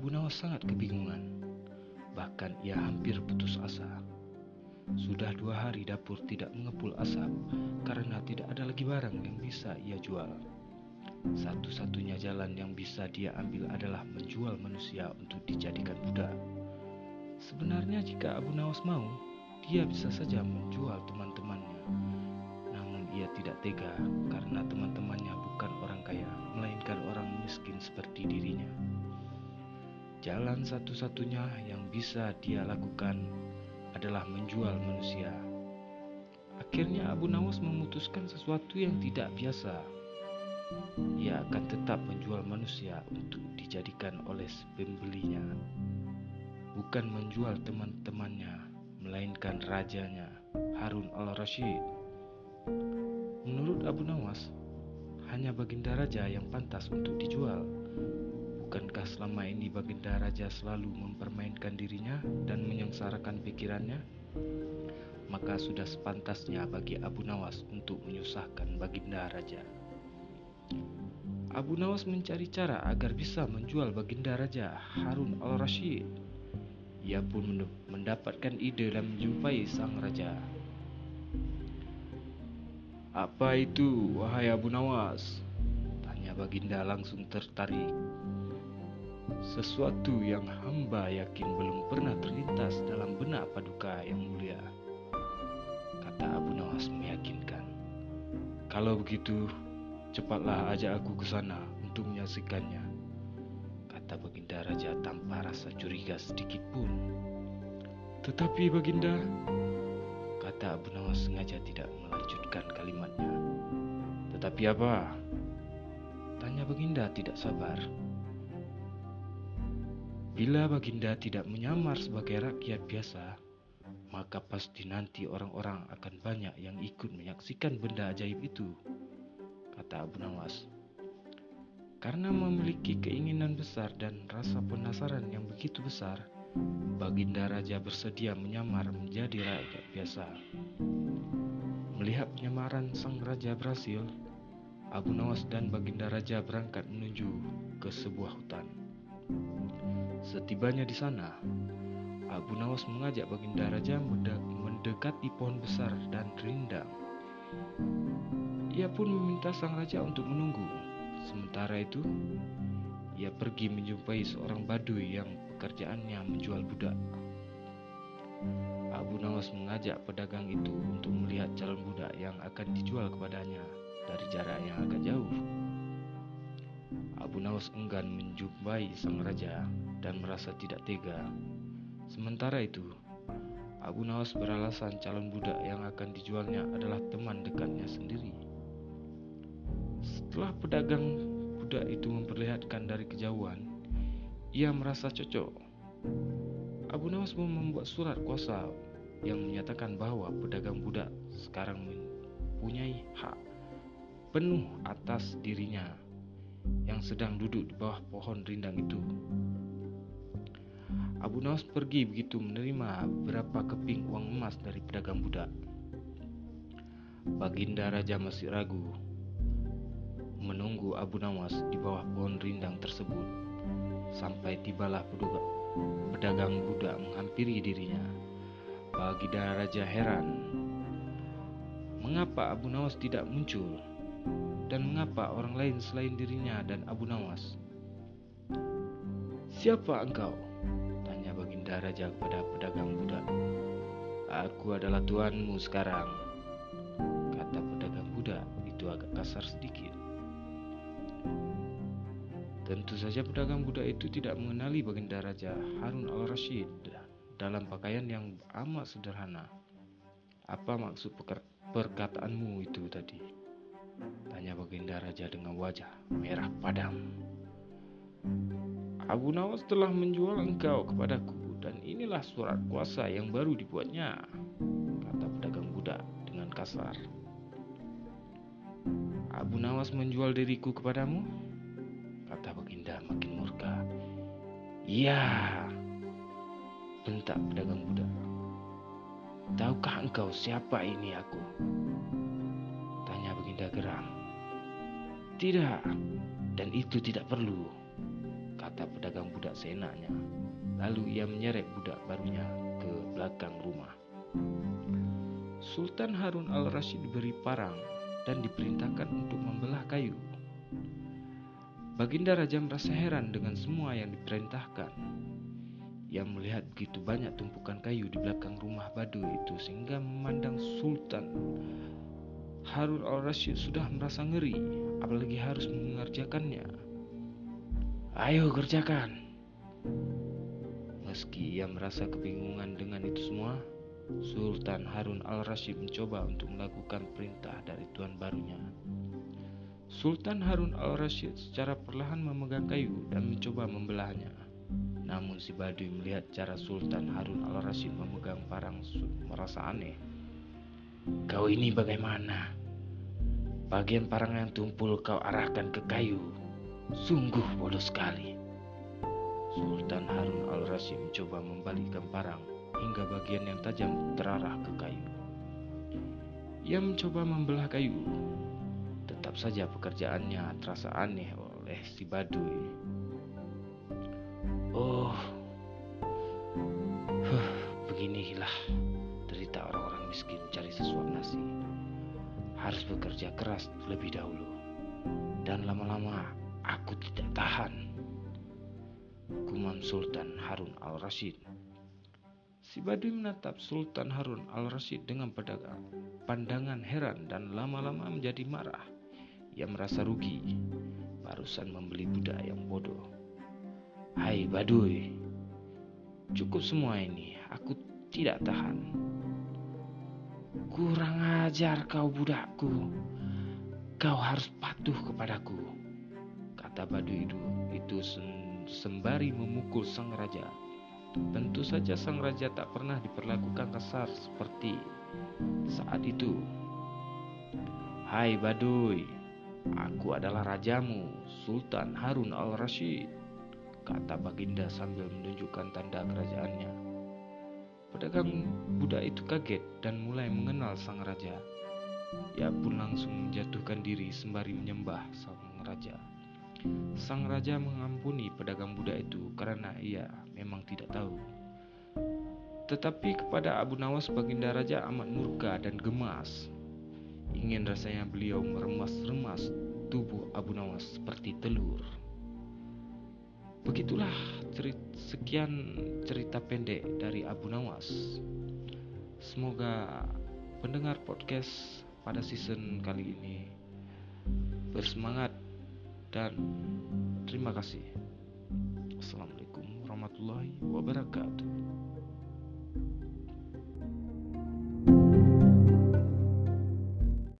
Abu Nawas sangat kebingungan. Bahkan ia hampir putus asa. Sudah dua hari dapur tidak mengepul asap karena tidak ada lagi barang yang bisa ia jual. Satu-satunya jalan yang bisa dia ambil adalah menjual manusia untuk dijadikan budak. Sebenarnya jika Abu Nawas mau, dia bisa saja menjual teman-temannya. Namun ia tidak tega karena teman-temannya bukan orang kaya, melainkan orang miskin seperti dirinya. Jalan satu-satunya yang bisa dia lakukan adalah menjual manusia. Akhirnya Abu Nawas memutuskan sesuatu yang tidak biasa. Ia akan tetap menjual manusia untuk dijadikan oleh pembelinya bukan menjual teman-temannya, melainkan rajanya, Harun al-Rashid. Menurut Abu Nawas, hanya Baginda Raja yang pantas untuk dijual. Bukankah selama ini Baginda Raja selalu mempermainkan dirinya dan menyengsarakan pikirannya? Maka sudah sepantasnya bagi Abu Nawas untuk menyusahkan Baginda Raja. Abu Nawas mencari cara agar bisa menjual Baginda Raja Harun al-Rashid ia pun mendapatkan ide dan menjumpai sang raja. Apa itu, wahai Abu Nawas? Tanya Baginda langsung tertarik. Sesuatu yang hamba yakin belum pernah terlintas dalam benak paduka yang mulia. Kata Abu Nawas meyakinkan. Kalau begitu, cepatlah ajak aku ke sana untuk menyaksikannya kata Baginda Raja tanpa rasa curiga sedikit pun. Tetapi Baginda, kata Abu Nawas sengaja tidak melanjutkan kalimatnya. Tetapi apa? Tanya Baginda tidak sabar. Bila Baginda tidak menyamar sebagai rakyat biasa, maka pasti nanti orang-orang akan banyak yang ikut menyaksikan benda ajaib itu, kata Abu Nawas. Karena memiliki keinginan besar dan rasa penasaran yang begitu besar, Baginda Raja bersedia menyamar menjadi rakyat biasa. Melihat penyamaran sang raja berhasil, Abu Nawas dan Baginda Raja berangkat menuju ke sebuah hutan. Setibanya di sana, Abu Nawas mengajak Baginda Raja mendekati pohon besar dan rindang. Ia pun meminta sang raja untuk menunggu. Sementara itu, ia pergi menjumpai seorang badui yang pekerjaannya menjual budak. Abu Nawas mengajak pedagang itu untuk melihat calon budak yang akan dijual kepadanya dari jarak yang agak jauh. Abu Nawas enggan menjumpai sang raja dan merasa tidak tega. Sementara itu, Abu Nawas beralasan calon budak yang akan dijualnya adalah teman dekatnya sendiri. Setelah pedagang budak itu memperlihatkan dari kejauhan, ia merasa cocok. Abu Nawas pun membuat surat kuasa yang menyatakan bahwa pedagang budak sekarang mempunyai hak penuh atas dirinya yang sedang duduk di bawah pohon rindang itu. Abu Nawas pergi begitu menerima beberapa keping uang emas dari pedagang budak. Baginda Raja masih ragu menunggu Abu Nawas di bawah pohon rindang tersebut sampai tibalah pedagang budak menghampiri dirinya. Bagi Raja heran, mengapa Abu Nawas tidak muncul dan mengapa orang lain selain dirinya dan Abu Nawas? Siapa engkau? Tanya Baginda Raja kepada pedagang budak. Aku adalah tuanmu sekarang, kata pedagang budak itu agak kasar sedikit. Tentu saja pedagang budak itu tidak mengenali baginda Raja Harun al-Rashid dalam pakaian yang amat sederhana. Apa maksud perkataanmu itu tadi? Tanya baginda Raja dengan wajah merah padam. Abu Nawas telah menjual engkau kepadaku dan inilah surat kuasa yang baru dibuatnya, kata pedagang budak dengan kasar. Abu Nawas menjual diriku kepadamu? kata Baginda makin murka. Iya, bentak pedagang budak. Tahukah engkau siapa ini aku? Baginda geram. Tidak, dan itu tidak perlu, kata pedagang budak seenaknya. Lalu ia menyeret budak barunya ke belakang rumah. Sultan Harun al-Rashid diberi parang dan diperintahkan untuk membelah kayu. Baginda Raja merasa heran dengan semua yang diperintahkan. Ia melihat begitu banyak tumpukan kayu di belakang rumah Badu itu sehingga memandang Sultan Harun al-Rashid sudah merasa ngeri, apalagi harus mengerjakannya. Ayo kerjakan. Meski ia merasa kebingungan dengan itu semua, Sultan Harun al-Rashid mencoba untuk melakukan perintah dari tuan barunya. Sultan Harun al-Rashid secara perlahan memegang kayu dan mencoba membelahnya. Namun si Baduy melihat cara Sultan Harun al-Rashid memegang parang merasa aneh. Kau ini bagaimana? Bagian parang yang tumpul kau arahkan ke kayu. Sungguh bodoh sekali. Sultan Harun al-Rashid mencoba membalikkan parang hingga bagian yang tajam terarah ke kayu. Ia mencoba membelah kayu, Tetap saja pekerjaannya terasa aneh oleh si Baduy. Oh, huh, beginilah bekerja keras lebih dahulu. Dan lama-lama aku tidak tahan. Kumam Sultan Harun al-Rashid. Si Baduy menatap Sultan Harun al-Rashid dengan pedagang, pandangan heran dan lama-lama menjadi marah. Ia merasa rugi barusan membeli budak yang bodoh. Hai Baduy, cukup semua ini, aku tidak tahan. Kurang ajar kau budakku, kau harus patuh kepadaku, kata Baduy itu, itu sembari memukul sang raja. Tentu saja sang raja tak pernah diperlakukan kasar seperti saat itu. Hai Baduy, Aku adalah rajamu, Sultan Harun al-Rashid, kata Baginda sambil menunjukkan tanda kerajaannya. Pedagang budak itu kaget dan mulai mengenal sang raja. Ia pun langsung menjatuhkan diri sembari menyembah sang raja. Sang raja mengampuni pedagang budak itu karena ia memang tidak tahu. Tetapi kepada Abu Nawas Baginda Raja amat murka dan gemas Ingin rasanya beliau meremas-remas tubuh Abu Nawas seperti telur. Begitulah cerita, sekian cerita pendek dari Abu Nawas. Semoga pendengar podcast pada season kali ini bersemangat dan terima kasih. Assalamualaikum warahmatullahi wabarakatuh.